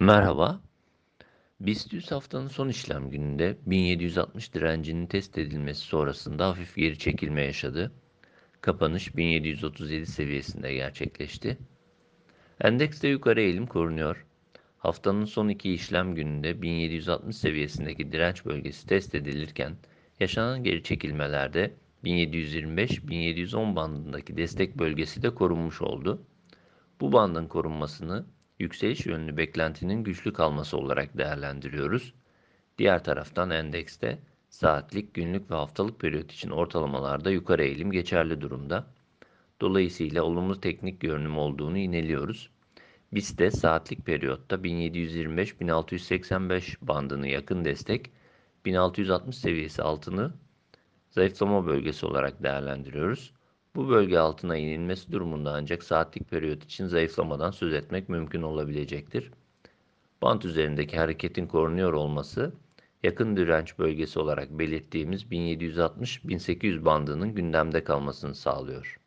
Merhaba. BIST 100 haftanın son işlem gününde 1760 direncinin test edilmesi sonrasında hafif geri çekilme yaşadı. Kapanış 1737 seviyesinde gerçekleşti. Endekste yukarı eğilim korunuyor. Haftanın son iki işlem gününde 1760 seviyesindeki direnç bölgesi test edilirken yaşanan geri çekilmelerde 1725-1710 bandındaki destek bölgesi de korunmuş oldu. Bu bandın korunmasını yükseliş yönlü beklentinin güçlü kalması olarak değerlendiriyoruz. Diğer taraftan endekste saatlik, günlük ve haftalık periyot için ortalamalarda yukarı eğilim geçerli durumda. Dolayısıyla olumlu teknik görünüm olduğunu ineliyoruz. BIST'te saatlik periyotta 1725-1685 bandını yakın destek, 1660 seviyesi altını zayıflama bölgesi olarak değerlendiriyoruz. Bu bölge altına inilmesi durumunda ancak saatlik periyot için zayıflamadan söz etmek mümkün olabilecektir. Bant üzerindeki hareketin korunuyor olması yakın direnç bölgesi olarak belirttiğimiz 1760-1800 bandının gündemde kalmasını sağlıyor.